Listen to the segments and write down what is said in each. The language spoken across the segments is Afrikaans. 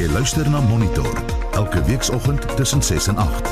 Jy luister na Monitor elke weekoggend tussen 6 en 8.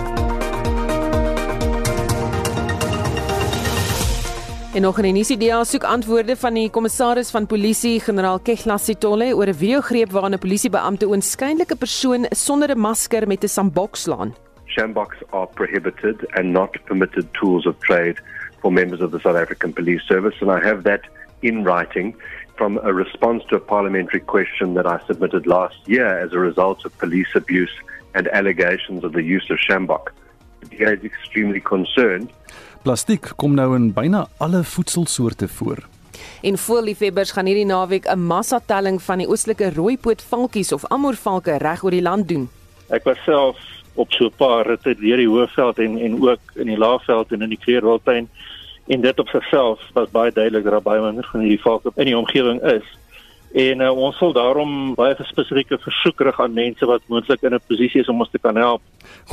En nog 'n nuusidee soek antwoorde van die kommissaris van polisie, generaal Kegla Sitole, oor 'n videogreep waarin 'n polisiebeampte oënskynlike persoon sonder 'n masker met 'n sambok slaan. Shambox are prohibited and not permitted tools of trade for members of the South African Police Service, and I have that in writing from a response to a parliamentary question that I submitted last year as a result of police abuse and allegations of the use of Shambok. DA is extremely concerned. Plastiek kom nou in byna alle voedselsoorte voor. En voëlliefhebbers gaan hierdie naweek 'n massatelling van die oostelike rooipoot valkies of amorvalke reg oor die land doen. Ek was self op so 'n paar ritte deur die Hoëveld en en ook in die Laagveld en in die Kleurwildtuin en dit op sigself was baie duidelik dat daar baie minder van hierdie valke in die omgewing is. En uh, ons sal daarom baie spesifieke versoek rig aan mense wat moontlik in 'n posisie is om ons te kan help.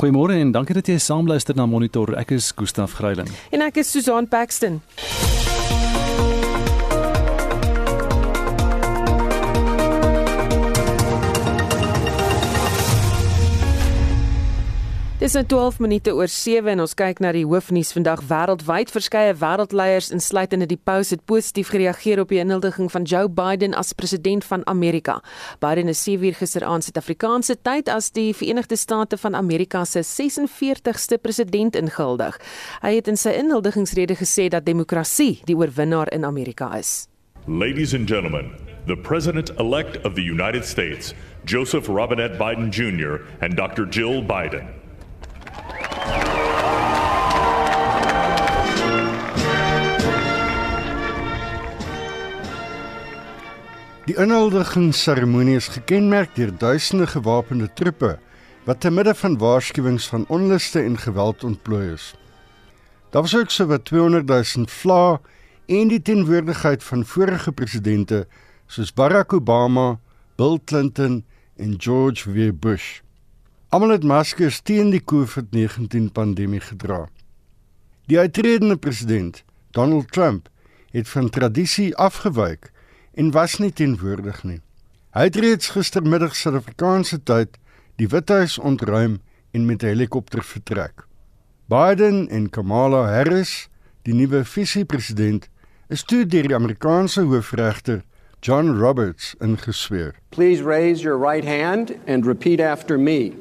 Goeiemôre en dankie dat jy saamluister na Monitor. Ek is Gustaf Greiling. En ek is Susan Paxton. Dis nou 12 minute oor 7 en ons kyk na die hoofnuus vandag wêreldwyd. Verskeie wêreldleiers insluitende die Paus het positief gereageer op die inhuldiging van Joe Biden as president van Amerika. Biden is 7 uur gisteraand Suid-Afrikaanse tyd as die Verenigde State van Amerika se 46ste president ingehuldig. Hy het in sy inhuldigingsrede gesê dat demokrasie die oorwinnaar in Amerika is. Ladies and gentlemen, the President-elect of the United States, Joseph Robinette Biden Jr., and Dr. Jill Biden. Die inhuldigingsseremonie is gekenmerk deur duisende gewapende troepe wat te midde van waarskuwings van onluste en geweld ontplooi is. Daar was ook so wat 200 000 vlae en die teenwoordigheid van vorige presidente soos Barack Obama, Bill Clinton en George W. Bush. Almal het maskers teen die COVID-19 pandemie gedra. Die uitredende president, Donald Trump, het van tradisie afgewyk en was nie teenwoordig nie. Hy het reeds gistermiddag Suid-Afrikaanse tyd die Withuis ontruim en met 'n helikopter vertrek. Biden en Kamala Harris, die nuwe visiepresident, is toe deur die Amerikaanse hoofregter John Roberts ingesweer. Please raise your right hand and repeat after me.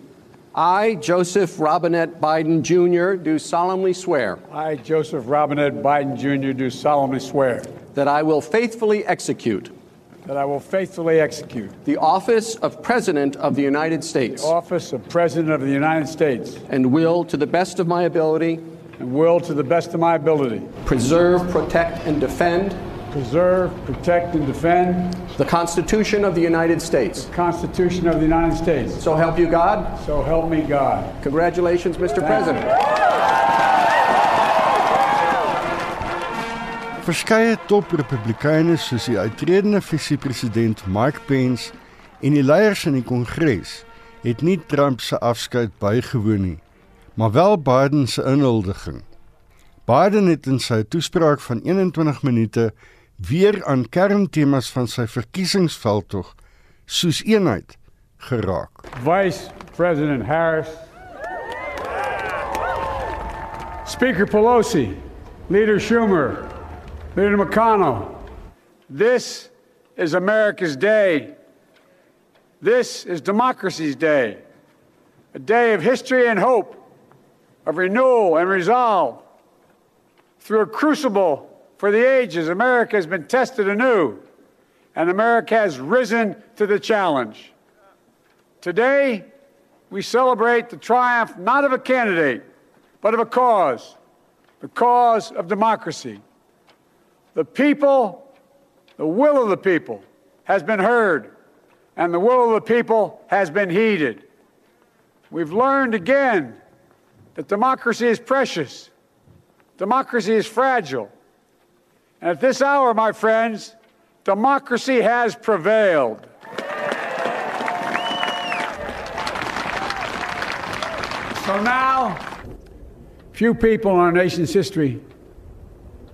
I, Joseph Robinette Biden Jr., do solemnly swear. I, Joseph Robinette Biden Jr., do solemnly swear. That I will faithfully execute. That I will faithfully execute. The office of President of the United States. The office of President of the United States. And will, to the best of my ability. And will, to the best of my ability. Preserve, protect, and defend. Preserve, protect, and defend. The Constitution of the United States. The Constitution of the United States. So help you God. So help me God. Congratulations, Mr. Thank President. Verskeie top Republikeine soos die uitredende visiepresident Mike Pence en die leiers in die Kongres het nie Trump se afskeid bygewoon nie, maar wel Biden se inhuldiging. Biden het in sy toespraak van 21 minute weer aan kerntemas van sy verkiesingsveldtog soos eenheid geraak. Vice President Harris Speaker Pelosi, Leader Schumer, Leader McConnell. This is America's day. This is democracy's day. A day of history and hope, of renewal and resolve. Through a crucible for the ages, America has been tested anew, and America has risen to the challenge. Today, we celebrate the triumph not of a candidate, but of a cause the cause of democracy. The people, the will of the people, has been heard, and the will of the people has been heeded. We've learned again that democracy is precious, democracy is fragile. And at this hour, my friends, democracy has prevailed. So now, few people in our nation's history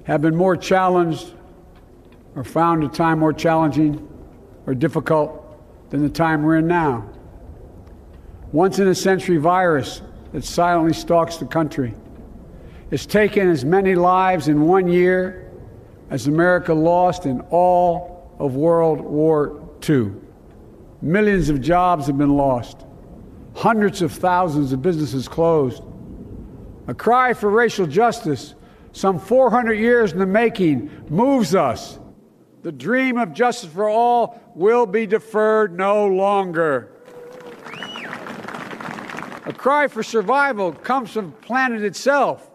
have been more challenged or found a time more challenging or difficult than the time we're in now. once in a century virus that silently stalks the country. has taken as many lives in one year as America lost in all of World War II. Millions of jobs have been lost, hundreds of thousands of businesses closed. A cry for racial justice, some 400 years in the making, moves us. The dream of justice for all will be deferred no longer. A cry for survival comes from planet itself,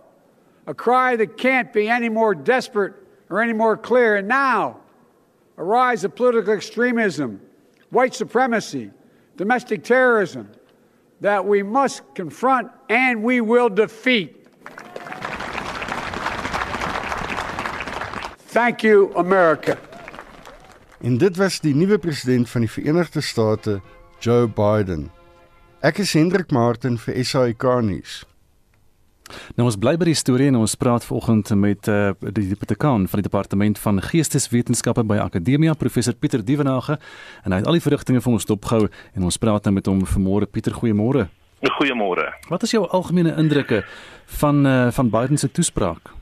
a cry that can't be any more desperate or any more clear. And now, a rise of political extremism, white supremacy, domestic terrorism that we must confront and we will defeat. Thank you, America. En dit was die nuwe president van die Verenigde State, Joe Biden. Ek is Hendrik Martin vir SAK nuus. Nou ons bly by die storie en ons praat vanoggend met uh, die departement van die departement van geesteswetenskappe by Akademia professor Pieter Dievenage en hy het al die verrigtinge vir ons dopgehou en ons praat nou met hom vanmôre Pieter goeiemôre. Goeiemôre. Wat is jou algemene indrukke van uh, van Biden se toespraak?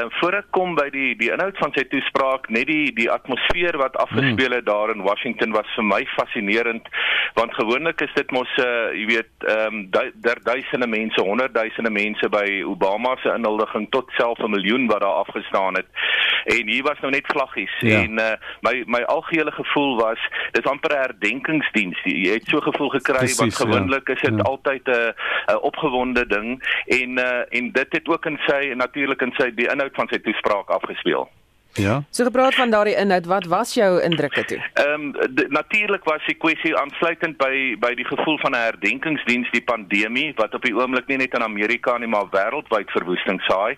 En voor ek kom by die die inhoud van sy toespraak, net die die atmosfeer wat afgespeel het daar in Washington was vir my fascinerend want gewoonlik is dit mos uh, jy weet ehm um, daar duisende mense, honderdduisende mense by Obama se inhuldiging tot self 'n miljoen wat daar afgestaan het. En hier was nou net vlaggies ja. en uh, my my algehele gevoel was dis amper 'n herdenkingsdiens. Jy het so gevoel gekry Precies, want gewoonlik ja. is dit ja. altyd 'n 'n opgewonde ding en uh, en dit het ook in sy natuurlik in sy die inhoud inhoud van sy toespraak afgespeel. Ja. So gepraat van daardie inhoud, wat was jou indrukke toe? Ehm um, natuurlik was die kwessie aansluitend by by die gevoel van 'n herdenkingsdiens die pandemie wat op die oomblik nie net in Amerika nie maar wêreldwyd verwoesting saai.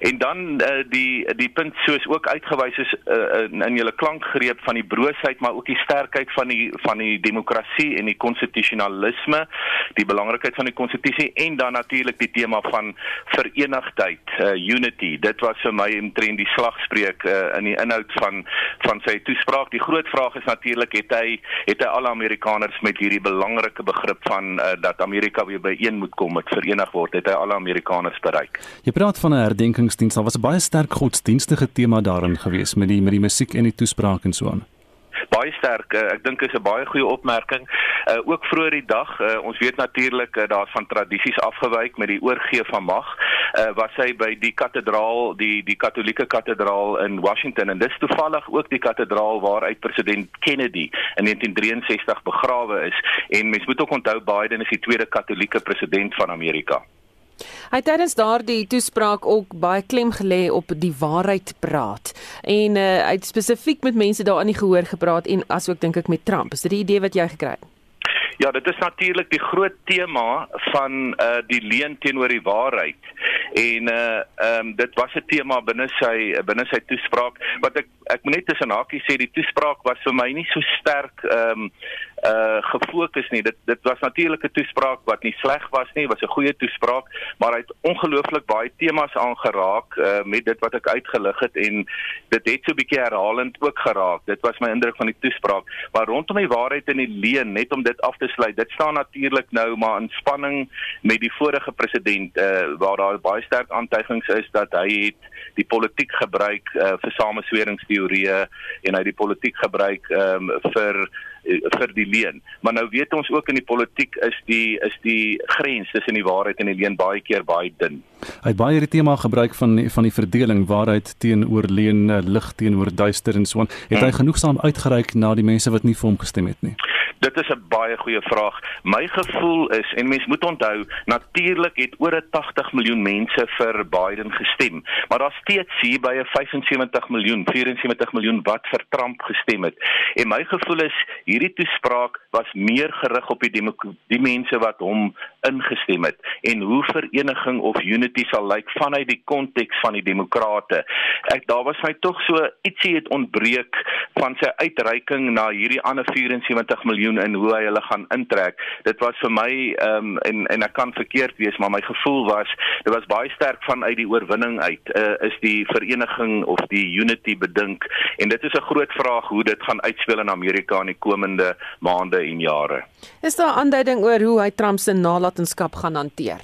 En dan uh, die die punt soos ook uitgewys is uh, in, in julle klankgreep van die broosheid maar ook die sterkheid van die van die demokrasie en die konstitusionalisme, die belangrikheid van die konstitusie en dan natuurlik die tema van verenigdheid, uh, unity. Dit was vir my omtrent die slagspreuk uh, uh, in die inhoud van van sy toespraak. Die groot vraag is natuurlik het hy het hy alle Amerikaners met hierdie belangrike begrip van uh, dat Amerika weer by een moet kom, met verenig word, het hy alle Amerikaners bereik. Jy praat van 'n herdenkingsdiens. Daar was 'n baie sterk godsdienstige tema daarin gewees met die met die musiek en die toespraak en so aan baie sterk. Uh, ek dink is 'n baie goeie opmerking. Uh ook vroeër die dag, uh, ons weet natuurlik uh, daar's van tradisies afgewyk met die oorgee van mag. Uh was hy by die kathedraal, die die Katolieke kathedraal in Washington en dis toevallig ook die kathedraal waar uit president Kennedy in 1963 begrawe is. En mens moet ook onthou Biden is die tweede Katolieke president van Amerika. Hy het tydens daardie toespraak ook baie klem gelê op die waarheid praat en uh, hy het spesifiek met mense daar aan die gehoor gepraat en asook dink ek met Trump. Is dit die idee wat jy gekry het? Ja, dit is natuurlik die groot tema van uh die leuen teenoor die waarheid. En uh ehm um, dit was 'n tema binne sy binne sy toespraak wat ek ek moet net tussen hakies sê die toespraak was vir my nie so sterk ehm um, uh gefokus nie. Dit dit was natuurlik 'n toespraak wat nie sleg was nie, was 'n goeie toespraak, maar hy het ongelooflik baie temas aangeraak uh met dit wat ek uitgelig het en dit het so 'n bietjie herhalend ook geraak. Dit was my indruk van die toespraak, maar rondom die waarheid en die leuen, net om dit af te sluit. Dit staan natuurlik nou maar in spanning met die vorige president uh waar daar baie sterk aantuigings is dat hy het die politiek gebruik uh vir samesweringsteorieë en hy die politiek gebruik um vir vir die leen. Maar nou weet ons ook in die politiek is die is die grens tussen die waarheid en die leen baie keer baie dun. Hy het baie hierdie tema gebruik van van die verdeling waarheid teenoor leen, eh, lig teenoor duister en so aan. Het hy hmm. genoegsaam uitgereik na die mense wat nie vir hom gestem het nie? Dit is 'n baie goeie vraag. My gevoel is en mens moet onthou, natuurlik het oor 80 miljoen mense vir Biden gestem, maar daar's steeds hier by 'n 75 miljoen, 74 miljoen wat vir Trump gestem het. En my gevoel is hierdie toespraak was meer gerig op die die mense wat hom ingestem het en hoe vereniging of unity sal lyk vanuit die konteks van die demokrate. Ek daar was hy tog so ietsie het ontbreek van sy uitreiking na hierdie ander 74 miljoen miljoen in hoe hy hulle gaan intrek. Dit was vir my ehm um, en en ek kan verkeerd wees, maar my gevoel was dit was baie sterk vanuit die oorwinning uit. Uh, is die vereniging of die unity bedink en dit is 'n groot vraag hoe dit gaan uitspeel in Amerika in die komende maande en jare. Is daar aanduiding oor hoe hy Trump se nalatenskap gaan hanteer?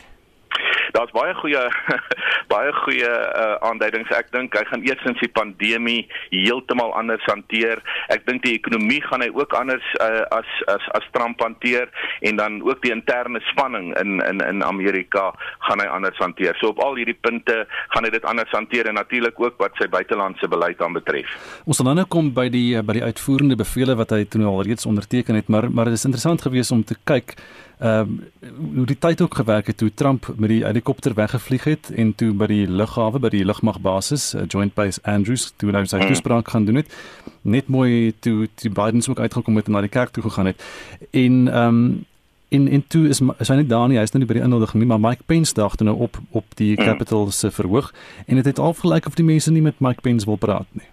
Daar's baie goeie baie goeie uh, aanduidings. Ek dink hy gaan eers in die pandemie heeltemal anders hanteer. Ek dink die ekonomie gaan hy ook anders uh, as as as Trump hanteer en dan ook die interne spanning in in in Amerika gaan hy anders hanteer. So op al hierdie punte gaan hy dit anders hanteer en natuurlik ook wat sy buitelandse beleid aanbetref. Ons sal nou kom by die by die uitvoerende bevele wat hy toe al reeds onderteken het, maar maar dit is interessant geweest om te kyk ehm um, hoe die tyd ook gewerk het toe Trump met die helikopter weggevlieg het en toe by die lughawe by die lugmagbasis uh, Joint Base Andrews toe hy sy hmm. toespraak gaan doen het net mooi toe die Biden ook uitgekom het en na die kerk toe gegaan het en ehm um, in in toe is is hy net daar nie hy is nou nie by die inhuldiging nie maar Mike Pence daag toe nou op op die hmm. Capitol se verhoog en dit het, het al gelyk of die mense nie met Mike Pence wil praat nie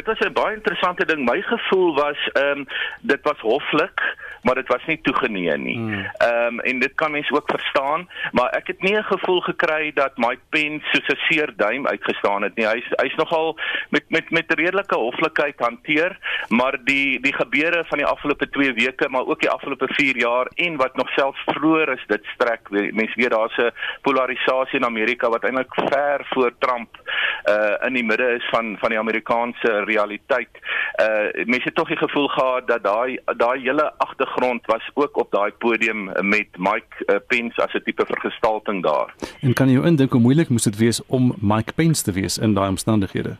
Dit was 'n baie interessante ding. My gevoel was ehm um, dit was hoflik, maar dit was nie toegenee nie. Hmm. Ehm um, en dit kan mens ook verstaan, maar ek het nie 'n gevoel gekry dat Mike Pence soos 'n seer duim uitgestaan het nie. Hy's hy's nogal met met met redelike hoflikheid hanteer, maar die die gebeure van die afgelope 2 weke, maar ook die afgelope 4 jaar en wat nog selfs vroeër is dit strek. Mense weet daar's 'n polarisasie in Amerika wat eintlik ver voor Trump uh in die midde is van van die Amerikaanse realiteit. Uh mense het tog die gevoel gehad dat daai daai hele agtergrond was ook op daai podium met Mike uh, Pence as 'n tipe vergestalting daar. En kan jy jou indink hoe moeilik moes dit wees om Mike Pence te wees in daai omstandighede?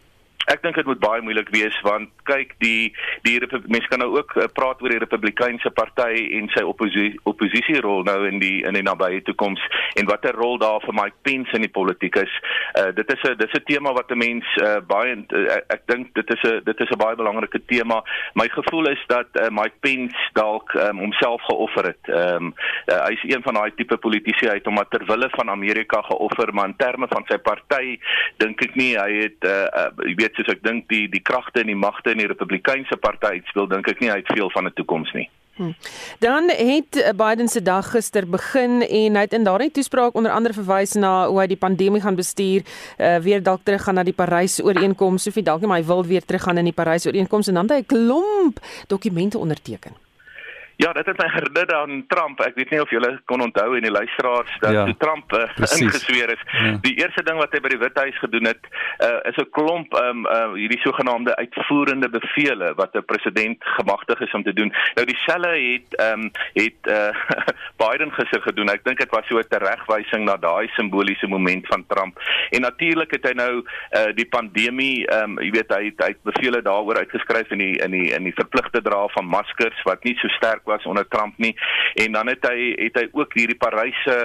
Ek dink dit moet baie moeilik wees want kyk die die mense kan nou ook uh, praat oor die Republikeinse party en sy oppositie oppositierol nou in die in die nabye toekoms en watter rol daar vir Mike Pence in die politiek is. Uh, dit is 'n dis 'n tema wat 'n mens uh, baie uh, ek dink dit is 'n dit is 'n baie belangrike tema. My gevoel is dat uh, Mike Pence dalk um, homself geoffer het. Ehm um, uh, hy's een van daai tipe politici uit om ter wille van Amerika geoffer, maar in terme van sy party dink ek nie hy het uh, uh, weet soos ek dink die die kragte en die magte in die Republikeinse party speel dink ek nie hy het veel van 'n toekoms nie. Hmm. Dan het eh, Biden se dag gister begin en hy het in daardie toespraak onder andere verwys na hoe hy die pandemie gaan bestuur, uh, weer dalk terug gaan na die Parys ooreenkoms, hy dalk nie maar hy wil weer terug gaan in die Parys ooreenkoms en dan het hy 'n klomp dokumente onderteken. Ja, dit het my herinner aan Trump. Ek weet nie of julle kon onthou en die luisteraars dat ja, toe Trump uh, ingesweer is. Ja. Die eerste ding wat hy by die Withuis gedoen het, uh, is 'n klomp um uh, hierdie sogenaamde uitvoerende bevele wat 'n president gemagtig is om te doen. Nou dieselfde het um het uh, Biden gister gedoen. Ek dink dit was so 'n teregwysing na daai simboliese moment van Trump. En natuurlik het hy nou uh, die pandemie um jy weet hy het, hy het bevele daaroor uitgeskryf in die in die in die verpligte dra van maskers wat nie so sterk was onder Trump nie. En dan het hy het hy ook hierdie Paryse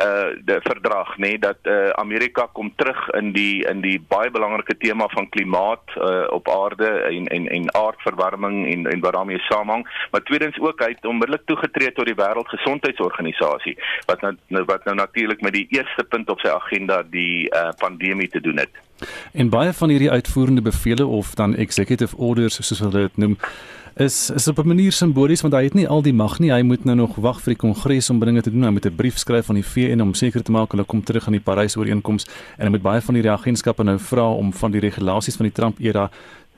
uh die verdrag nê dat uh Amerika kom terug in die in die baie belangrike tema van klimaat uh op aarde en en en aardverwarming en en wat daarmee saamhang. Maar tweedens ook hy het onmiddellik toegetree tot die wêreldgesondheidsorganisasie wat nou wat nou natuurlik met die eerste punt op sy agenda die uh pandemie te doen het En baie van hierdie uitvoerende bevele of dan executive orders soos hulle dit noem is is op 'n manier simbolies want hy het nie al die mag nie. Hy moet nou nog wag vir die kongres om dinge te doen. Hy moet 'n brief skryf aan die VN om seker te maak hulle kom terug aan die Parys ooreenkoms en hy moet baie van hierdie agentskappe nou vra om van die regulasies van die Trump era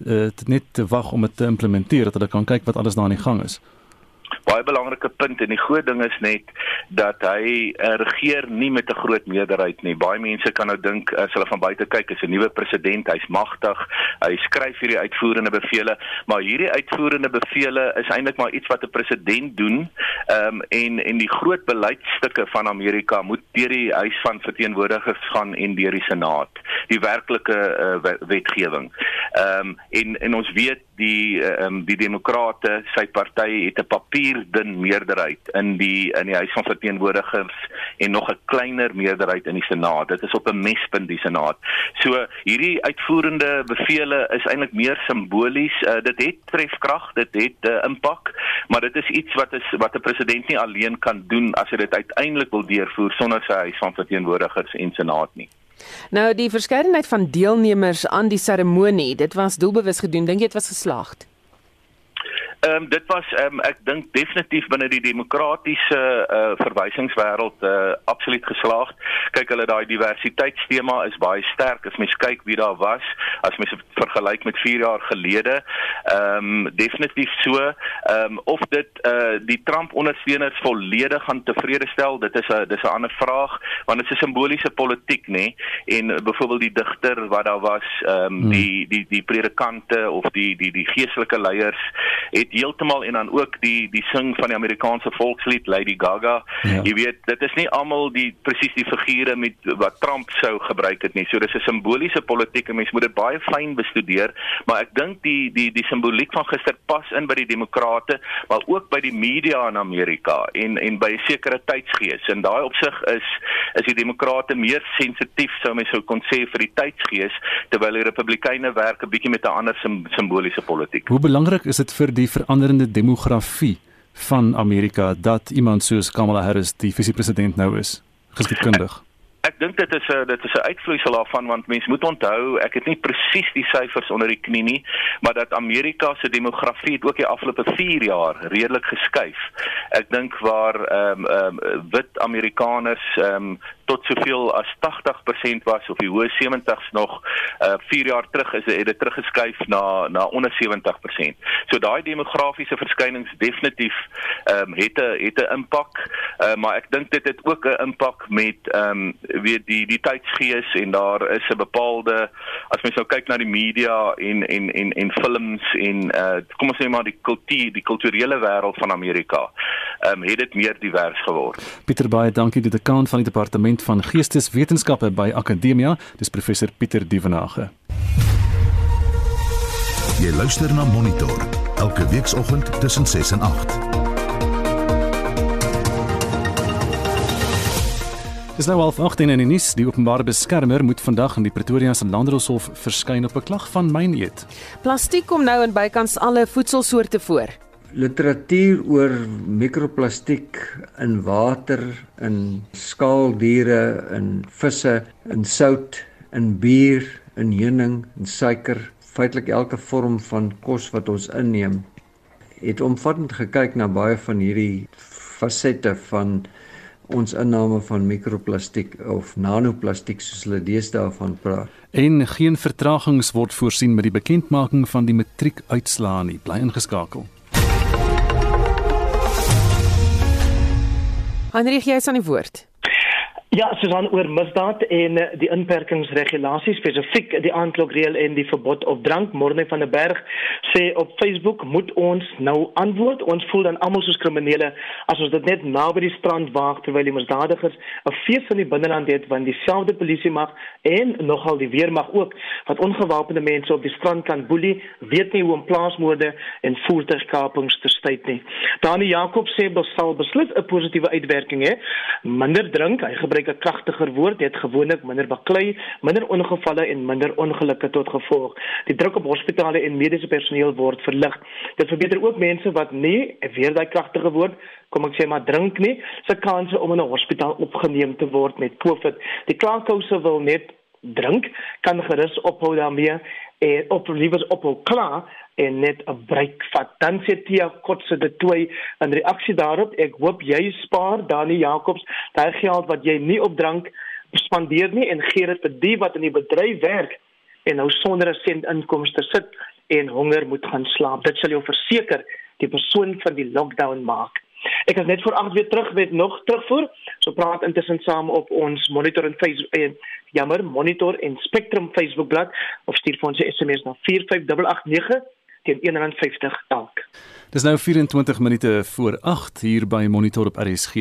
uh, net te wag om dit te implementeer dat hulle kan kyk wat alles daar aan die gang is baie belangrike punt en die groot ding is net dat hy uh, regeer nie met 'n groot meerderheid nie. Baie mense kan nou dink as hulle van buite kyk, is 'n nuwe president, hy's magtig, hy skryf hierdie uitvoerende bevele, maar hierdie uitvoerende bevele is eintlik maar iets wat 'n president doen. Ehm um, en en die groot beleidsstukke van Amerika moet deur die huis van verteenwoordigers gaan en deur die senaat, die werklike uh, wetgewing. Ehm um, en en ons weet die ehm um, die demokrate, sy party het 'n papier vierdin meerderheid in die in die huis van verteenwoordigers en nog 'n kleiner meerderheid in die senaat. Dit is op 'n mespunt die senaat. So hierdie uitvoerende bevele is eintlik meer simbolies. Uh, dit het trefkrag, dit het uh, eh, impak, maar dit is iets wat is wat 'n president nie alleen kan doen as hy dit uiteindelik wil deurvoer sonder sy huis van verteenwoordigers en senaat nie. Nou die verskeidenheid van deelnemers aan die seremonie, dit was doelbewus gedoen. Dink jy dit was geslaagd? Ehm um, dit was ehm um, ek dink definitief binne die demokratiese uh verwysingswêreld uh absoluut geslaagd. Kyk hulle daai diversiteitstema is baie sterk as mens kyk wie daar was as mens vergelyk met 4 jaar gelede. Ehm um, definitief so. Ehm um, of dit uh die Trump ondersteuners volledig gaan tevrede stel, dit is 'n dis 'n ander vraag want dit is 'n simboliese politiek nê en byvoorbeeld die digter wat daar was ehm um, hmm. die die die predikante of die die die geestelike leiers het heeltemal en dan ook die die sing van die Amerikaanse volkslied Lady Gaga. Ja. Jy weet, dit is nie almal die presies die figure met wat Trump sou gebruik het nie. So dis 'n simboliese politiek en mens moet dit baie fyn bestudeer, maar ek dink die die die simboliek van gister pas in by die demokrate, maar ook by die media in Amerika en en by 'n sekere tydsgees. En daai opsig is is die demokrate meer sensitief sou mens sou kon sê vir die tydsgees terwyl die republikeine werk 'n bietjie met 'n ander sim, simboliese politiek. Hoe belangrik is dit vir die veranderende demografie van Amerika dat iemand soos Kamala Harris die visiepresident nou is geskiedkundig. Ek dink dit is 'n dit is 'n uitvloeisel daarvan want mense moet onthou, ek het nie presies die syfers onder die knie nie, maar dat Amerika se demografie het ook die afgelope 4 jaar redelik geskuif. Ek dink waar ehm um, ehm um, wit Amerikaners ehm um, tot soveel as 80% was of die hoë 70s nog uh 4 jaar terug is dit teruggeskuif na na onder 70%. So daai demografiese verskynings definitief ehm um, het 'n het 'n impak. Uh maar ek dink dit het ook 'n impak met ehm um, weet die die tydsgees en daar is 'n bepaalde as mens nou kyk na die media en en en en films en uh kom ons sê maar die kultuur die kulturele wêreld van Amerika ehm um, het dit meer divers geword. Pieter baie dankie die dekaan van die departement van Geesteswetenskappe by Akademia, dis professor Pieter Dievenage. Jy luister na Monitor elke weekoggend tussen 6 en 8. Dis nou al 18 in die nuus, die openbare beskermer moet vandag in die Pretoria se Landdroshof verskyn op 'n klag van myn eet. Plastiek kom nou in bykans alle voedselsoorte voor literatuur oor mikroplastiek in water, in skaaldiere, in visse, in sout, in bier, in heuning, in suiker, feitelik elke vorm van kos wat ons inneem, het omvattend gekyk na baie van hierdie fasette van ons inname van mikroplastiek of nanoplastiek soos hulle deesdae van praat. En geen vertragings word voorsien met die bekendmaking van die matriekuitslae nie. Bly ingeskakel. Heinrich, jy is aan die woord. Ja, Susan oor misdaad en eh, die inperkingsregulasies spesifiek die aandklokreël en die verbod op drank. Morne van der Berg sê op Facebook moet ons nou antwoord. Ons voel dan almal soos kriminele as ons dit net naby die strand waag terwyl die misdadigers 'n fees in die binneland het want dieselfde polisie mag en nogal die weermag ook wat ongewapende mense op die strand kan boelie, weet nie hoe om plaasmoorde en voertuigkapings te stryd nie. Dani Jakob sê dit sal beslis 'n positiewe uitwerking hê. Minder drink, hy gebruik gebruik 'n kragtiger woord, dit gewoonlik minder baklei, minder ongevalle en minder ongelukke tot gevolg. Die druk op hospitale en mediese personeel word verlig. Dit verbeter ook mense wat nie weer daai kragtige woord kom ek sê maar drink nie, se kanse om in 'n hospitaal opgeneem te word met COVID. Die klaarkouse wil net drink, kan gerus ophou daarmee en op liewers ophou klaar en net 'n breek vat. Dan sê Tia Kotse de Tooi in reaksie daarop, ek hoop jy spaar Dani Jacobs daai geld wat jy nie op drank spandeer nie en gee dit vir die wat in die bedryf werk en nou sonder 'n sent inkomste sit en honger moet gaan slaap. Dit sal jou verseker die persoon van die lockdown maak. Ek is net voor 8 weer terug met nog terugvoer. So praat intussen saam op ons Monitor en Facebook en jammer Monitor en Spectrum Facebook bladsy of stuur vir ons 'n SMS na 45889 teen R1.50 elk. Dis nou 24 minute voor 8 hier by Monitor op RSG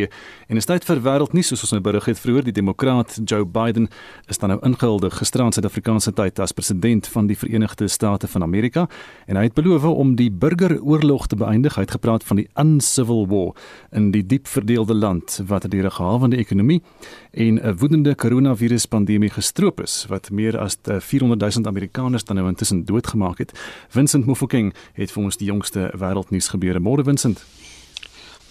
en is tyd vir wêreldnuus soos ons nou berig het vroeër. Die demokraat Joe Biden is dan nou ingehuldig gisteraan Suid-Afrikaanse tyd as president van die Verenigde State van Amerika en hy het beloof om die burgeroorlog te beëindig. Hy het gepraat van die uncivil war in die diep verdeelde land wat deur 'n gehavende ekonomie en 'n woedende koronaviruspandemie gestroop is wat meer as 400 000 Amerikaners dan nou intussen doodgemaak het. Vincent Mofokeng het vir ons die jongste wêreldnuus nuus gebeure. Môre Vincent.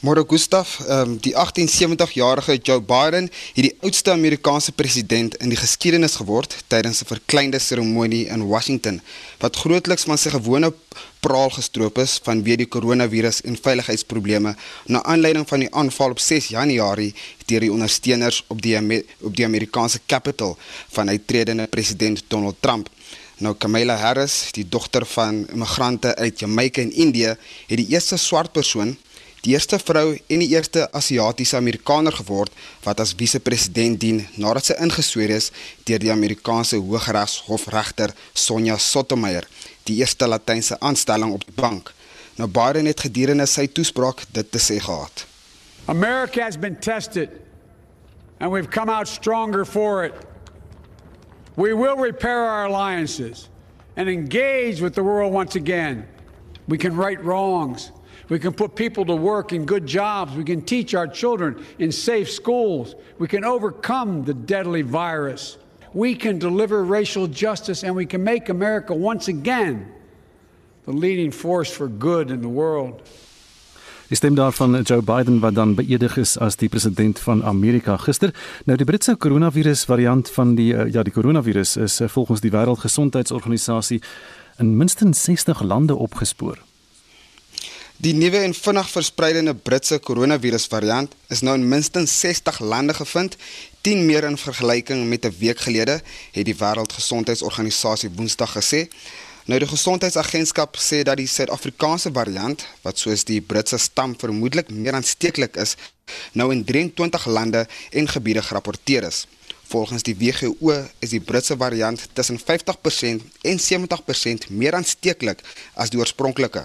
Môre Gustaf, um, die 1870-jarige Joe Biden het die oudste Amerikaanse president in die geskiedenis geword tydens 'n verkleinde seremonie in Washington wat grootliks van sy gewone praal gestroop is vanweë die koronavirus en veiligheidsprobleme na aanleiding van die aanval op 6 Januarie deur die ondersteuners op die op die Amerikaanse Capitol van uitredende president Donald Trump. Nou Kamala Harris, die dogter van immigrante uit Jamaica en Indië, het die eerste swart persoon die eerste vrou en die eerste Asiatiese Amerikaner geword wat as vise-president dien nadat sy ingesweer is deur die Amerikaanse Hooggeregshofregter Sonja Sotomayor, die eerste latynse aanstelling op die bank. Nou Biden het gedurende sy toespraak dit te sê gehad. America has been tested and we've come out stronger for it. We will repair our alliances and engage with the world once again. We can right wrongs. We can put people to work in good jobs. We can teach our children in safe schools. We can overcome the deadly virus. We can deliver racial justice and we can make America once again the leading force for good in the world. Die stem daarvan Joe Biden wat dan beëdig is as die president van Amerika gister. Nou die Britse koronavirus variant van die uh, ja die koronavirus is uh, volgens die Wêreldgesondheidsorganisasie in minstens 60 lande opgespoor. Die nuwe en vinnig verspreidende Britse koronavirusvariant is nou in minstens 60 lande gevind, 10 meer in vergelyking met 'n week gelede, het die Wêreldgesondheidsorganisasie Woensdag gesê. Nou die gesondheidsagentskap sê dat die Suid-Afrikaanse variant, wat soos die Britse stam vermoedelik meer aansteeklik is, nou in 23 lande en gebiede gerapporteer is. Volgens die WHO is die Britse variant tussen 50% en 70% meer aansteeklik as die oorspronklike.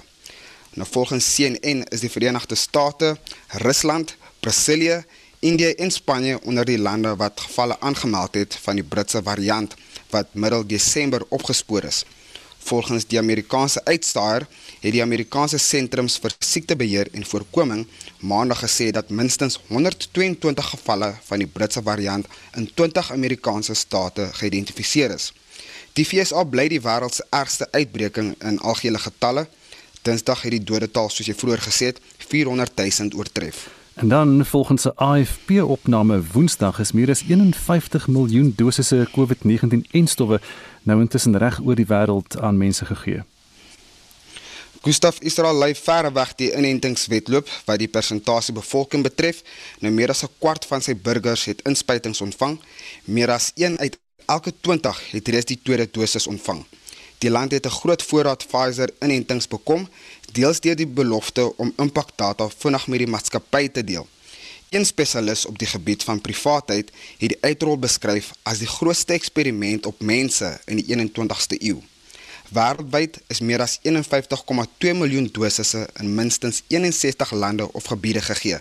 Nou volgens CNN is die Verenigde State, Rusland, Brasilië, Indië en Spanje onder die lande wat gevalle aangemeld het van die Britse variant wat middel Desember opgespoor is. Volgens die Amerikaanse uitstaaier het die Amerikaanse sentrums vir siektebeheer en voorkoming maandag gesê dat minstens 122 gevalle van die Britse variant in 20 Amerikaanse state geïdentifiseer is. Die FSA bly die wêreld se ergste uitbreking in algehele getalle Dinsdag het die dodetal soos jy vroeër gesê het 400 000 oortref. En dan volgens 'n AFP-opname Woensdag is meer as 51 miljoen dosisse COVID-19-enstowwe nou intussen reg oor die wêreld aan mense gegee. Gustav Israel lei ver weg die inentingswetloop wat die persentasie bevolking betref. Nou meer as 'n kwart van sy burgers het inspuitings ontvang. Meer as 1 uit elke 20 het reeds die tweede dosis ontvang. Die land het 'n groot voorraad Pfizer-inentings bekom, deels deur die belofte om impakdata vinnig met die maatskappy te deel. Een spesialis op die gebied van privaatheid het die uitrol beskryf as die grootste eksperiment op mense in die 21ste eeu. Wêreldwyd is meer as 51,2 miljoen dosisse in minstens 61 lande of gebiede gegee.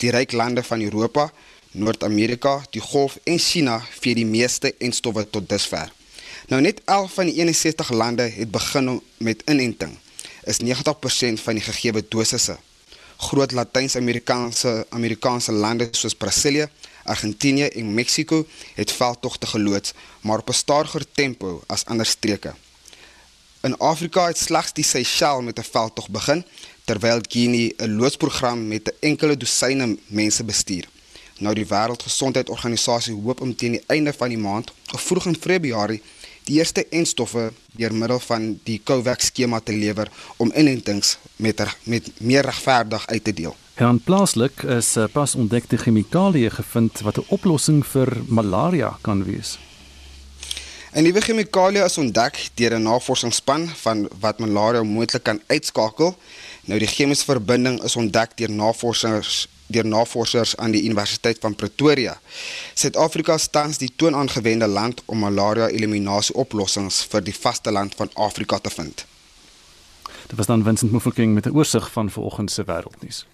Die ryk lande van Europa, Noord-Amerika, die Golf en China vee die meeste en stowwe tot dusver. Nou net 11 van die 61 lande het begin met inenting. Is 90% van die gegee dosisse. Groot Latyns-Amerikaanse Amerikaanse lande soos Brasilië, Argentinië en Mexiko het veldtogte geloods, maar op 'n stadiger tempo as ander streke. In Afrika het slegs die Seychelles met 'n veldtog begin, terwyl Guinea 'n loodsprogram met 'n enkele dosyne mense bestuur. Nou die Wêreldgesondheidsorganisasie hoop om teen die einde van die maand of vroeg in Februarie die eerste enstowwe deur middel van die COVAX skema te lewer om inentings met er, met meer regverdig uit te deel. En plaaslik is eh, pas ontdekte chemikalieë gevind wat 'n oplossing vir malaria kan wees. 'n Nuwe chemikalie is ontdek deur 'n navorsingsspan van wat malaria moontlik kan uitskakel. Nou die chemiese verbinding is ontdek deur navorsers deur navorsers aan die Universiteit van Pretoria. Suid-Afrika staan die toonaangewende land om malaria-eliminasie oplossings vir die vasteland van Afrika te vind. Dit was dan Vincent Mufokeng met 'n oorsig van vanoggend se wêreldnuus.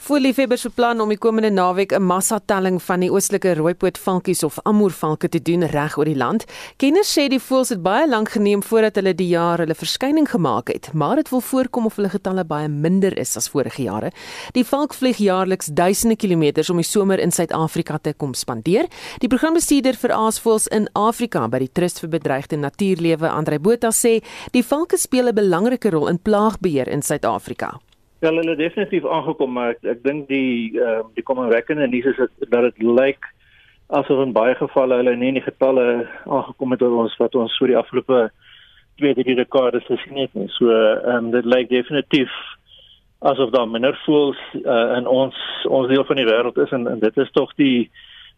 Voëlliefhebbers beplan om die komende naweek 'n massatelling van die oostelike rooipootvalkies of amurvalke te doen reg oor die land. Kenners sê die voëls het baie lank geneem voordat hulle die jaar hulle verskyning gemaak het, maar dit wil voorkom of hulle getalle baie minder is as vorige jare. Die valk vlieg jaarliks duisende kilometers om die somer in Suid-Afrika te kom spandeer. Die programbestuurder vir aasvoëls in Afrika by die Trust vir Bedreigde Natuurlewe, Andre Botha sê, die valke speel 'n belangrike rol in plaagbeheer in Suid-Afrika. Ja, hulle het definitief aangekom, maar ek, ek dink die ehm uh, die kommerwekkende nuus is dat dit lyk asof in baie gevalle hulle nie in die getalle aangekom het wat ons wat ons so die afgelope twee drie dekades gesien het nie. So ehm um, dit lyk definitief asof daar minder voels uh, in ons ons deel van die wêreld is en, en dit is tog die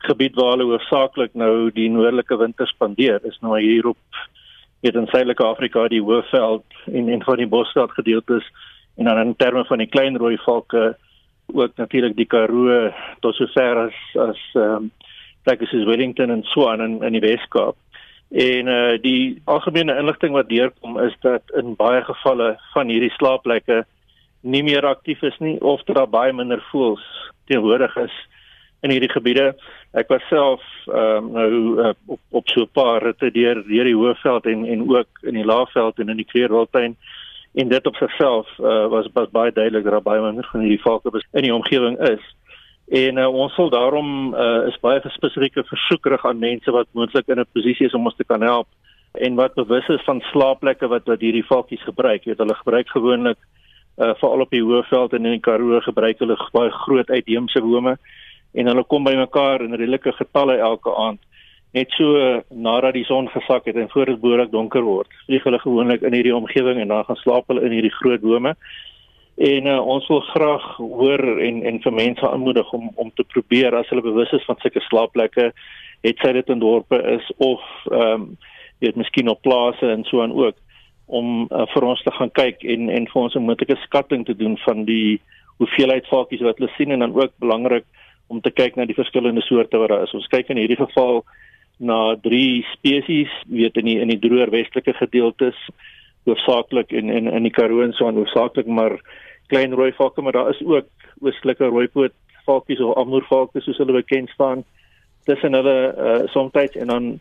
gebied waar hulle hoofsaaklik nou die noordelike winter spandeer. Is nou hier op weet in Suidelike Afrika die Hoëveld en en van die Bosveld gedeeltes en dan in terme van die klein rooi valke ook natuurlik die Karoo tot sover as as ehm um, plekke soos Wellington en Swan in in die Weskaap. En uh die algemene inligting wat deurkom is dat in baie gevalle van hierdie slaapplekke nie meer aktief is nie of dat daar baie minder voëls teenwoordig is in hierdie gebiede. Ek was self ehm um, nou uh, op op so 'n paar ritte deur deur die Hoëveld en en ook in die Laagveld en in die Kleurwildtuin en dit op sigself uh, was was baie duidelik dat baie minder van hierdie valke in die omgewing is. En uh, ons sal daarom uh, is baie spesifieke versoekrig aan mense wat moontlik in 'n posisie is om ons te kan help en wat bewus is van slaapplekke wat wat hierdie valkies gebruik. Jy weet hulle gebruik gewoonlik uh, veral op die Hoëveld en in die Karoo gebruik hulle baie groot uitheemse bome en hulle kom bymekaar in redelike getalle elke aand net so nadat die son gesak het en voor dit behoorlik donker word. Vlieg hulle gewoonlik in hierdie omgewing en dan gaan slaap hulle in hierdie groot bome. En uh, ons wil graag hoor en en vir mense aanmoedig om om te probeer as hulle bewus is van sulke slaapplekke, het sy dit in dorpe is of ehm um, weet miskien op plase en so aan ook om uh, vir ons te gaan kyk en en vir ons 'n moontlike skatting te doen van die hoeveelheid valkies wat hulle sien en dan ook belangrik om te kyk na die verskillende soorte wat daar is. Ons kyk in hierdie geval na drie spesies, weet in die in die droër westelike gedeeltes hoofsaaklik in in in die Karoo en so aan hoofsaaklik maar klein rooi valke, maar daar is ook oostelike rooipoot valkies of amoervalke soos hulle bekend staan. Tussen hulle uh, soms en dan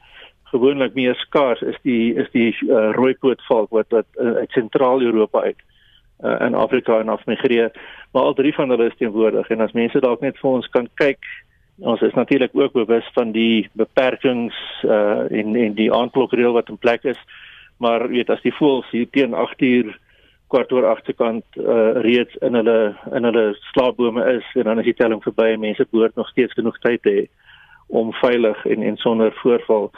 gewoonlik meer skaars is die is die uh, rooipoot valk wat wat uh, uit sentraal-Europa uit uh, in Afrika en afmigreer. Maar al drie van hulle is teenwoordig en as mense dalk net vir ons kan kyk Ons is natuurlik ook bewus van die beperkings uh en en die aanklokreël wat in plek is. Maar weet as die voëls hier teen 8 uur kwart oor 8 se kant uh reeds in hulle in hulle slaapbome is en dan is die telling verby en mense behoort nog steeds genoeg tyd te hê om veilig en en sonder voorval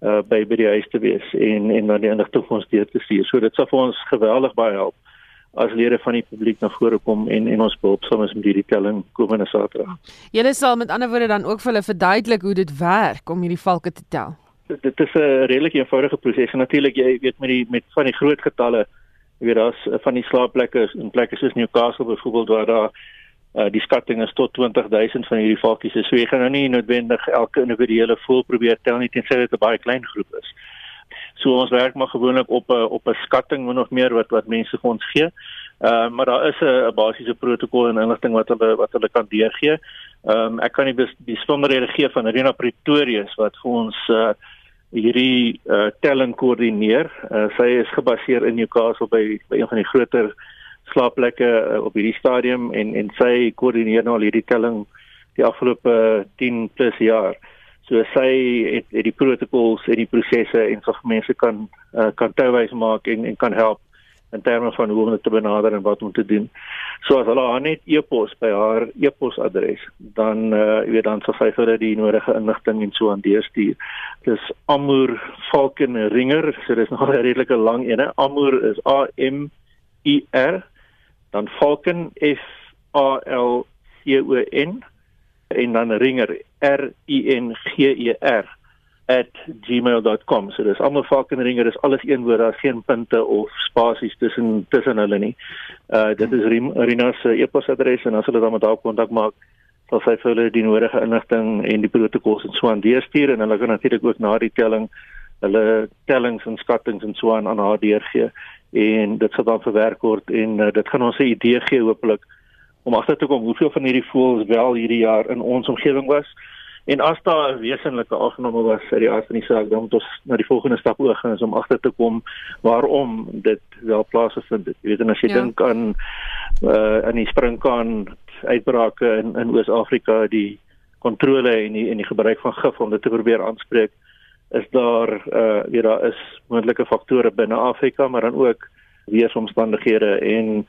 uh by by die huis te wees en en dan die inligting vir ons deur te stuur. So dit sal vir ons geweldig baie help as lede van die publiek na vore kom en en ons behulpsaam is met hierdie telling komende Saterdag. Julle sal met ander woorde dan ook vir hulle verduidelik hoe dit werk om hierdie valke te tel. Dit, dit is 'n redelik eenvoudige proses en natuurlik jy weet met die met van die groot getalle, jy weet daar's eh, van die slaapplekke in plekke soos Newcastle byvoorbeeld waar daar uh, die skatting is tot 20000 van hierdie valkies. So jy gaan nou nie noodwendig elke individuele voël probeer tel nie tensy dit 'n baie klein groep is. So ons werk maar gewoonlik op 'n op 'n skatting min of meer wat wat mense vir ons gee. Ehm uh, maar daar is 'n basiese protokol en inligting wat hulle wat hulle kan deurgee. Ehm um, ek kan nie die besonderhede gee van Rena Pretorius wat vir ons uh hierdie uh telling koördineer. Uh, sy is gebaseer in Newcastle by by een van die groter slaapplekke uh, op hierdie stadium en en sy koördineer nou al hierdie telling die afgelope 10 plus jaar. So sy het, het die protokols en die prosesse en so mense kan uh, kan touwys maak en en kan help in terme van hoe om dit te benader en wat om te doen. So as hulle haar net e-pos by haar e-posadres, dan uh weet dan sal sy vir hulle die nodige inligting en so aan deurstuur. Dis Amoor Falcon Ringer, so dis nog 'n redelike lang een. Amoor is A M I R dan Falcon F A L C O N en dan ringer r i n g e r @gmail.com. So dis almal fucking ringer, dis alles een woord, daar's geen punte of spasies tussen tussen hulle nie. Uh dit is Rina se e-posadres en as hulle dan met haar kontak maak, sal sy vir hulle die nodige inligting en die protokols en so aan deurstuur en hulle kan natuurlik ook na die telling hulle tellings en skattings en so aan aan haar deurgee en dit sal dan verwerk word en uh, dit gaan ons 'n idee gee hopelik om agter te kom hoeveel van hierdie voëls wel hierdie jaar in ons omgewing was. En as daar 'n wesenlike afname was uit die aard van die saak, dan moet ons na die volgende stap oor gaan om agter te kom waarom dit wel plaasgevind het. Jy weet en as jy ja. dink aan uh aan die springkaan uitbrake in in Oos-Afrika, die kontrole en die en die gebruik van gif om dit te probeer aanspreek, is daar uh weet daar is moontlike faktore binne Afrika, maar dan ook weeromstandighede en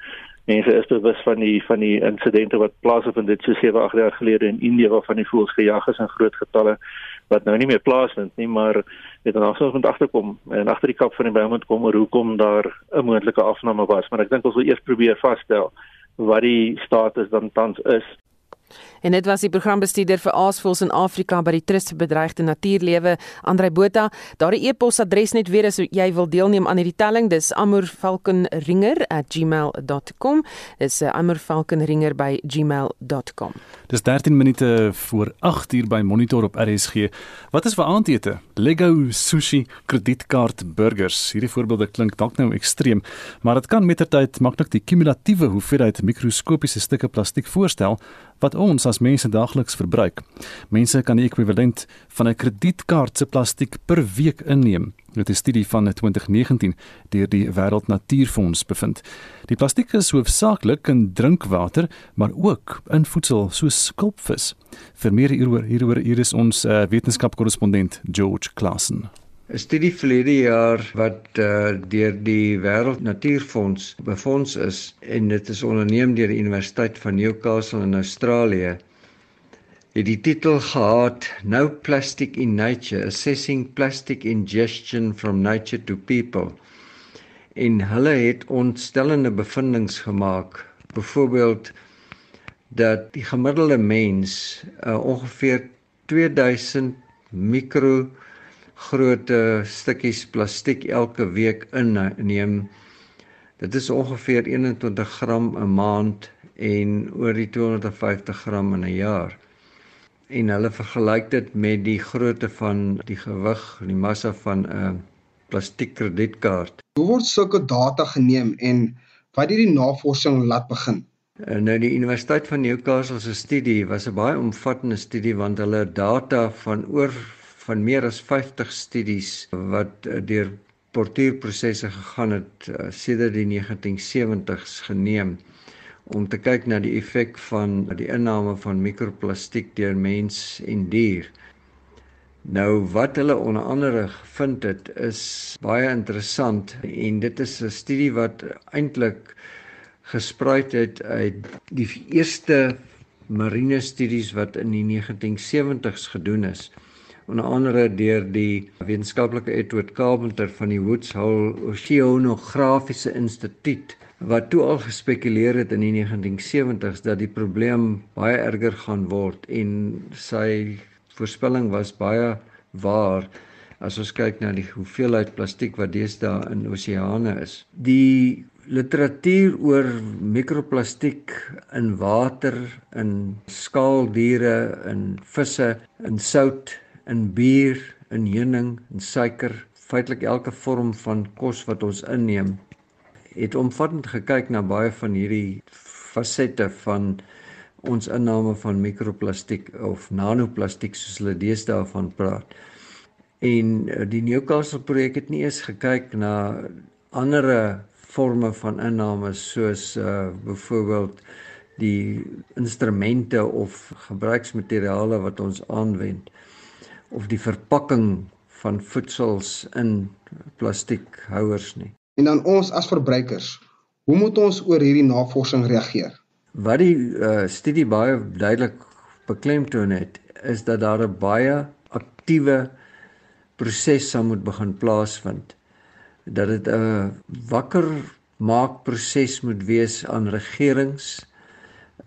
mense is bewus van die van die insidente wat plaasvind dit so 7 8 jaar gelede in Indië waarvan die voëls gejag is in groot getalle wat nou nie meer plaasvind nie maar dit dan ons moet agterkom en agter die kap van die moet kom oor hoekom daar 'n moontlike afname was. Maar ek dink ons wil eers probeer vasstel wat die status dan tans is En dit was die programbestuurder vir Aasvoëls in Afrika by die Trust vir Bedreigde Natuurlewe, Andrei Botha. Daardie e-posadres net weer as jy wil deelneem aan hierdie telling, dis amorfalkenringer@gmail.com. Dis uh, amorfalkenringer@gmail.com. Dis 13 minute voor 8 uur by Monitor op RSG. Wat is vir aandete? Lego sushi, kredietkaart, burgers. Hierdie voorbeelde klink dalk nou ekstreem, maar dit kan mettertyd maklik die kumulatiewe hoeveelheid mikroskopiese stukke plastiek voorstel wat ons as mense daagliks verbruik. Mense kan die ekwivalent van 'n kredietkaart se plastiek per week inneem. Dit is 'n studie van 2019 deur die Wêreld Natuurfonds bevind. Die plastiek is hoofsaaklik in drinkwater, maar ook in voedsel soos skulpvis. Vir meer hieroor hieroor hier is ons uh, wetenskapkorrespondent George Klassen. 'n studie verlede jaar wat uh, deur die Wêreld Natuurfonds befonds is en dit is onderneem deur die Universiteit van Newcastle in Australië het die titel gehad No Plastic in Nature Assessing Plastic Ingestion from Nature to People. En hulle het ontstellende bevindinge gemaak byvoorbeeld dat die gemiddelde mens uh, ongeveer 2000 mikro grootte stukkies plastiek elke week inneem. Dit is ongeveer 21 gram 'n maand en oor die 250 gram in 'n jaar. En hulle vergelyk dit met die grootte van die gewig, die massa van 'n plastiek kredietkaart. Hoe word sulke data geneem en wat het die navorsing laat begin? Nou die Universiteit van Newcastle se studie was 'n baie omvattende studie want hulle data van oor van meer as 50 studies wat uh, deur portuïerprosesse gegaan het uh, sedert die 1970s geneem om te kyk na die effek van die inname van mikroplastiek deur mens en dier. Nou wat hulle onder andere gevind het is baie interessant en dit is 'n studie wat eintlik gespruit het uit die eerste marine studies wat in die 1970s gedoen is onder andere deur die wetenskaplike Edward Carpenter van die Woods Hole Oceanografiese Instituut wat toe al gespekuleer het in die 1970s dat die probleem baie erger gaan word en sy voorspelling was baie waar as ons kyk na die hoeveelheid plastiek wat deesdae in oseane is. Die literatuur oor mikroplastiek in water, in skaaldiere, in visse, in sout in bier, in heuning, in suiker, feitelik elke vorm van kos wat ons inneem, het omvattend gekyk na baie van hierdie fasette van ons inname van mikroplastiek of nanoplastiek soos hulle deesdae van praat. En eh, die Newcastle projek het nie eens gekyk na ander forme van inname soos uh byvoorbeeld die instrumente of gebruiksmateriale wat ons aanwend of die verpakking van voedsels in plastiekhouers nie. En dan ons as verbruikers, hoe moet ons oor hierdie navorsing reageer? Wat die uh, studie baie duidelik beklemtoon het, is dat daar 'n baie aktiewe proses sal moet begin plaasvind. Dat dit 'n wakker maak proses moet wees aan regerings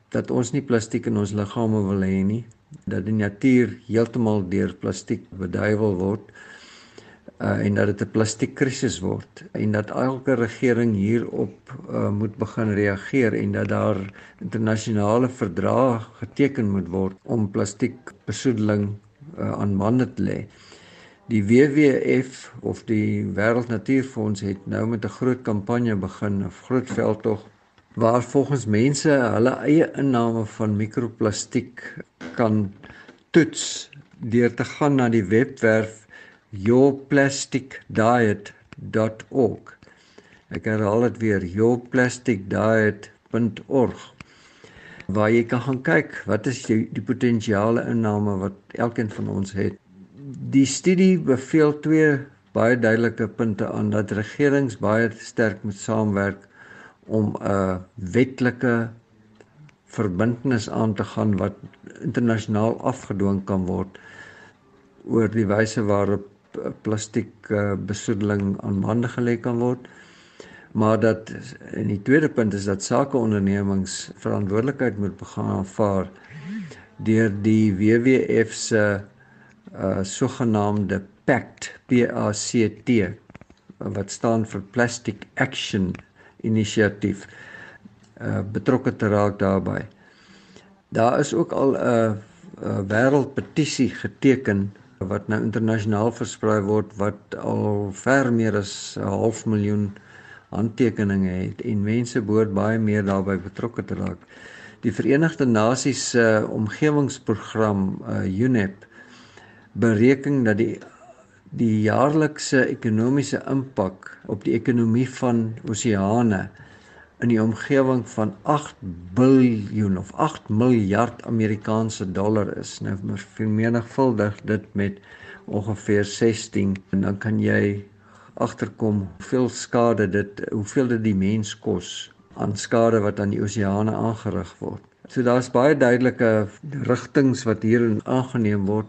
dat ons nie plastiek in ons liggame wil hê nie dat die natuur heeltemal deur plastiek beduiwel word uh, en dat dit 'n plastiekkrisis word en dat elke regering hierop uh, moet begin reageer en dat daar internasionale verdrae geteken moet word om plastiekbesoedeling uh, aan bande te lê. Die WWF of die Wêreld Natuurfonds het nou met 'n groot kampanje begin, 'n groot veldtog waar volgens mense hulle eie inname van mikroplastiek kan toets deur te gaan na die webwerf yourplasticdiet.org. Ek herhaal dit weer yourplasticdiet.org waar jy kan gaan kyk wat is die, die potensiale inname wat elkeen van ons het. Die studie beveel twee baie duidelike punte aan dat regerings baie sterk moet saamwerk om 'n wetlike verbintenis aan te gaan wat internasionaal afgedwing kan word oor die wyse waarop plastiek besoedeling aan bande gelê kan word. Maar dat en die tweede punt is dat sakeondernemings verantwoordelikheid moet begin aanvaar deur die WWF se uh sogenaamde PACT P A C T wat staan vir Plastic Action Initiative uh betrokke te raak daarbey. Daar is ook al 'n 'n wêreldpetisie geteken wat nou internasionaal versprei word wat al ver meer as 'n half miljoen handtekeninge het en mense behoort baie meer daarbey betrokke te raak. Die Verenigde Nasies se uh, omgewingsprogram uh, UNEP bereken dat die die jaarlikse ekonomiese impak op die ekonomie van oseane in die omgewing van 8 biljoen of 8 miljard Amerikaanse dollar is. Nou vermenigvuldig dit met ongeveer 16 en dan kan jy agterkom hoeveel skade dit hoeveel dit die mens kos aan skade wat aan die oseane aangerig word. So daar's baie duidelike rigtings wat hierin aangeneem word.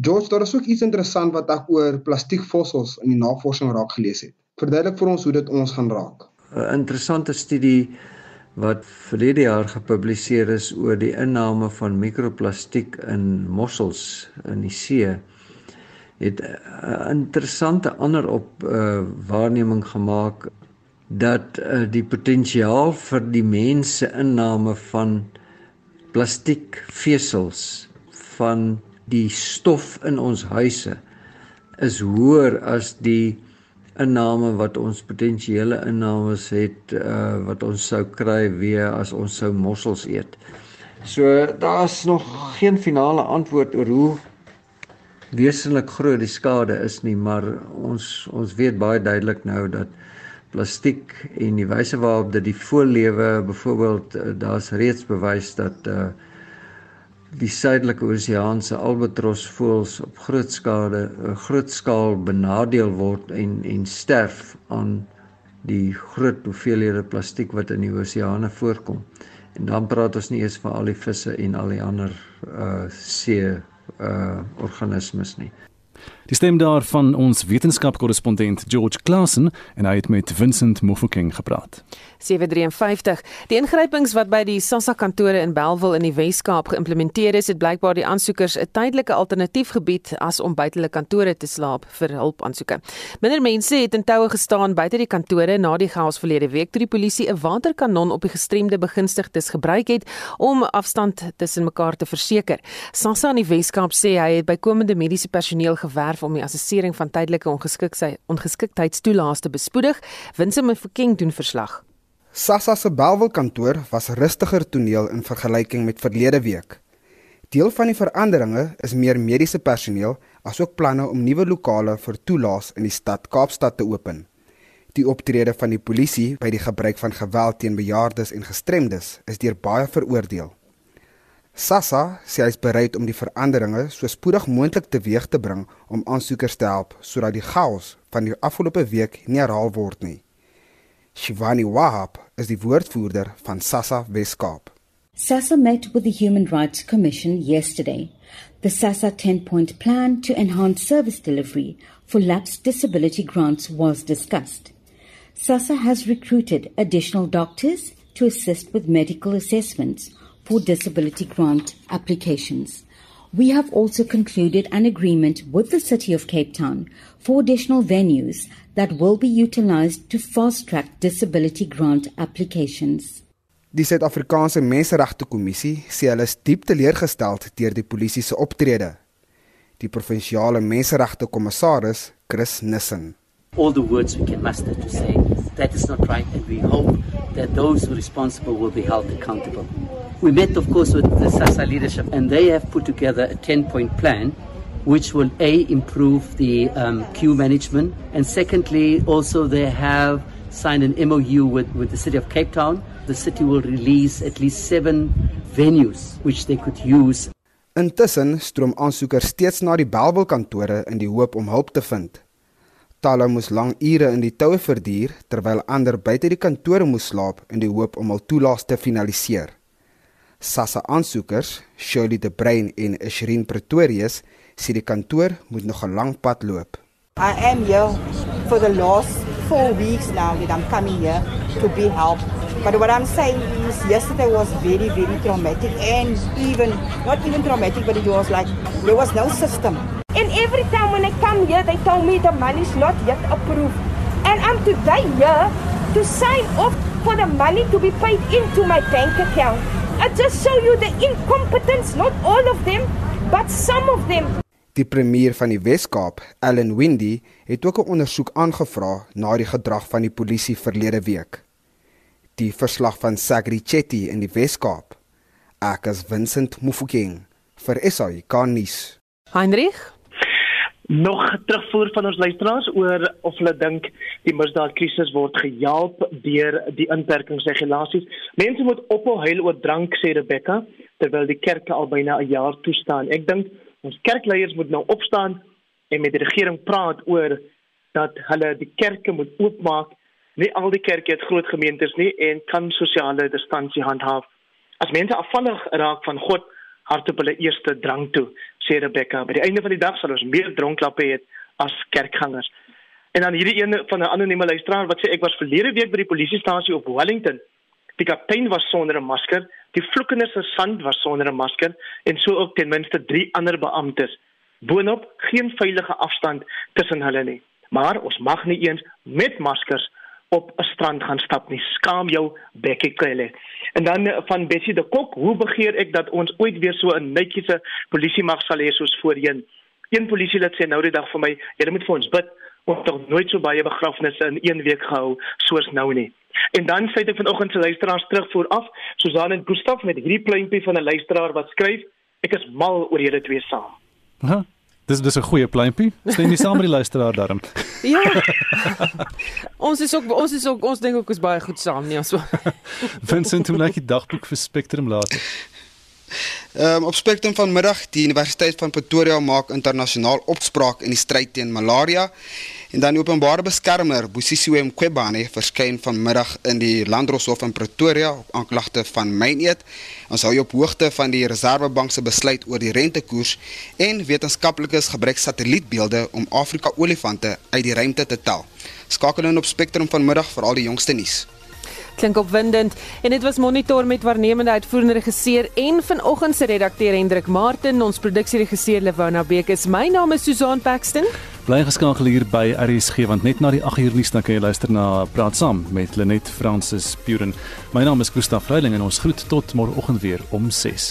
George, daar is ook iets interessant wat ek oor plastiekfossils in die navorsing raak gelees het. Verduidelik vir ons hoe dit ons gaan raak. 'n interessante studie wat verlede jaar gepubliseer is oor die inname van mikroplastiek in mossels in die see het 'n interessante ander op uh, waarneming gemaak dat uh, die potensiaal vir die mense inname van plastiekvesels van die stof in ons huise is hoër as die inname wat ons potensiële innames het uh wat ons sou kry weer as ons sou mossels eet. So daar's nog geen finale antwoord oor hoe wesenlik groot die skade is nie, maar ons ons weet baie duidelik nou dat plastiek en die wyse waarop dit die voorlewe byvoorbeeld uh, daar's reeds bewys dat uh die suidelike oseaanse albatrosvoëls op groot skade 'n groot skaal benadeel word en en sterf aan die groot hoeveelhede plastiek wat in die oseane voorkom. En dan praat ons nie eens van al die visse en al die ander uh see uh organismes nie. Die stem daar van ons wetenskapkorrespondent George Klassen en hy het met Vincent Mofokeng gepraat. 753. Die ingrypings wat by die SASSA kantore in Bellville in die Wes-Kaap geïmplementeer is, het blykbaar die aansoekers 'n tydelike alternatief gebied as om buite hulle kantore te slaap vir hulpaansoeke. Minder mense het in toue gestaan buite die kantore na die chaos verlede week toe die polisie 'n waterkanon op die gestremde begunstigdes gebruik het om afstand tussen mekaar te verseker. SASSA in die Wes-Kaap sê hy het bykomende mediese personeel gewerf om die assessering van tydelike ongeskiktheid ongeskiktheidstoelaas te bespoedig. Winsim Mofokeng doen verslag. Sassa se Belwel kantoor was rustiger toneel in vergelyking met verlede week. Deel van die veranderinge is meer mediese personeel asook planne om nuwe lokale vir toelaas in die stad Kaapstad te open. Die optrede van die polisie by die gebruik van geweld teen bejaardes en gestremdes is deur baie veroordeel. Sassa sê hy is bereid om die veranderinge so spoedig moontlik teweeg te bring om aansoekers te help sodat die chaos van die afgelope week nie herhaal word nie. Shivani Wahab is die woordvoerder van SASSA Weskaap. SASSA met with the Human Rights Commission yesterday. The SASSA 10-point plan to enhance service delivery for lapsed disability grants was discussed. SASSA has recruited additional doctors to assist with medical assessments for disability grant applications. We have also concluded an agreement with the City of Cape Town for additional venues that will be utilized to fast-track disability grant applications. Die Suid-Afrikaanse Menseregte Kommissie sê hulle is diep teleurgestel deur die polisie se optrede. Die provinsiale menseregte kommissaris, Chris Nissen. All the words we can muster to say that is not right and we hope that those who responsible will be held accountable. We met, of course, with the SASA leadership, and they have put together a 10 point plan which will A, improve the um, queue management, and secondly, also they have signed an MOU with, with the City of Cape Town. The city will release at least seven venues which they could use. Intussen stroom aansoekers steeds na die Belwel kantore in die hoop om hulp te vind. Talle moes lang ure in die toue verduur terwyl ander buite die kantore moes slaap in die hoop om hul toelaas te finaliseer. Sassa aansoekers, Shirley De Bruin en Shirin Pretorius, sê die kantoor moet nog 'n lang pad loop. I am here for the last 4 weeks now that I'm coming here to be helped. But what I'm saying is yesterday was very very traumatic and even not even traumatic but it was like there was no system. And every time when I come here, they tell me the money is not yet approved. And I'm today here to sign off for the money to be paid into my bank account. I just show you the incompetence, not all of them, but some of them. Die premier van die Wes-Kaap, Allan Windy, het ook 'n ondersoek aangevra na die gedrag van die polisie verlede week. Die verslag van Sagri Chetty in die Wes-Kaap. Ek is Vincent Mufokeng vir SAI Garnis. Heinrich nog terugvoer van ons luisteraars oor of hulle dink die misdaadkrisis word gehelp deur die inperkingsregulasies. Mense moet ophou huil oor drank sê Rebecca terwyl die kerke al byna 'n jaar toestaan. Ek dink ons kerkleiers moet nou opstaan en met die regering praat oor dat hulle die kerke moet oopmaak. Nie al die kerke het groot gemeentes nie en kan sosiale distansie handhaaf. As mense afvallig raak van God, hardop hulle eerste drank toe sê Rebecca. By die einde van die dag sal ons meer dronklappe hê as kerkgangers. En dan hierdie een van 'n anonieme luisteraar wat sê ek was verlede week by die polisiestasie op Wellington. Die kaptein was sonder 'n masker, die vloekende sergeant was sonder 'n masker en so ook ten minste 3 ander beamptes. Boonop geen veilige afstand tussen hulle nie. Maar ons mag nie eens met maskers op 'n strand gaan stap nie. Skaam jou bekkie kwelle. En dan eh, van Bessie de Kok, hoe begeer ek dat ons ooit weer so 'n netjiese polisie mag sal hê soos voorheen? Een polisielid sê nou die dag vir my, julle moet vir ons bid. Ons het nooit so baie begrafnisse in een week gehou soos nou nie. En dan sê ek vanoggend se luisteraars terugvoer af, Susan en Gustaf met hierdie pleintjie van 'n luisteraar wat skryf, ek is mal oor julle twee saam. Huh? Dis dis 'n goeie pleintjie. Stem nie saam met die luisteraar daarom. Ja. ons is ook ons is ook ons dink ook is baie goed saam nie as Vincent hoe lyk die dagboek vir Spectrum later? Ehm um, op Spectrum vanmiddag die Universiteit van Pretoria maak internasionaal opspraak in die stryd teen malaria. En dan die openbare beskermer Bosisiwe Mqwebane verskyn vanmiddag in die Landdroshof in Pretoria op aanklagte van myneet. Ons hou op hoogte van die Reserwebank se besluit oor die rentekoers en wetenskaplikes gebruik satellietbeelde om Afrika olifante uit die ruimte te tel. Skakel in op Spectrum vanmiddag vir al die jongste nuus klink opwindend. En dit was monitor met waarnemende uitvoerende regisseur en vanoggend se redakteur Hendrik Martin. Ons produksieregisseur Lewona Beek is. My naam is Susan Paxton. Bly geskakel hier by RSG want net na die 8 uur nuus dan kan jy luister na praat saam met Lenet Francis Puren my naam is Gustaf Vreiling en ons groet tot môreoggend weer om 6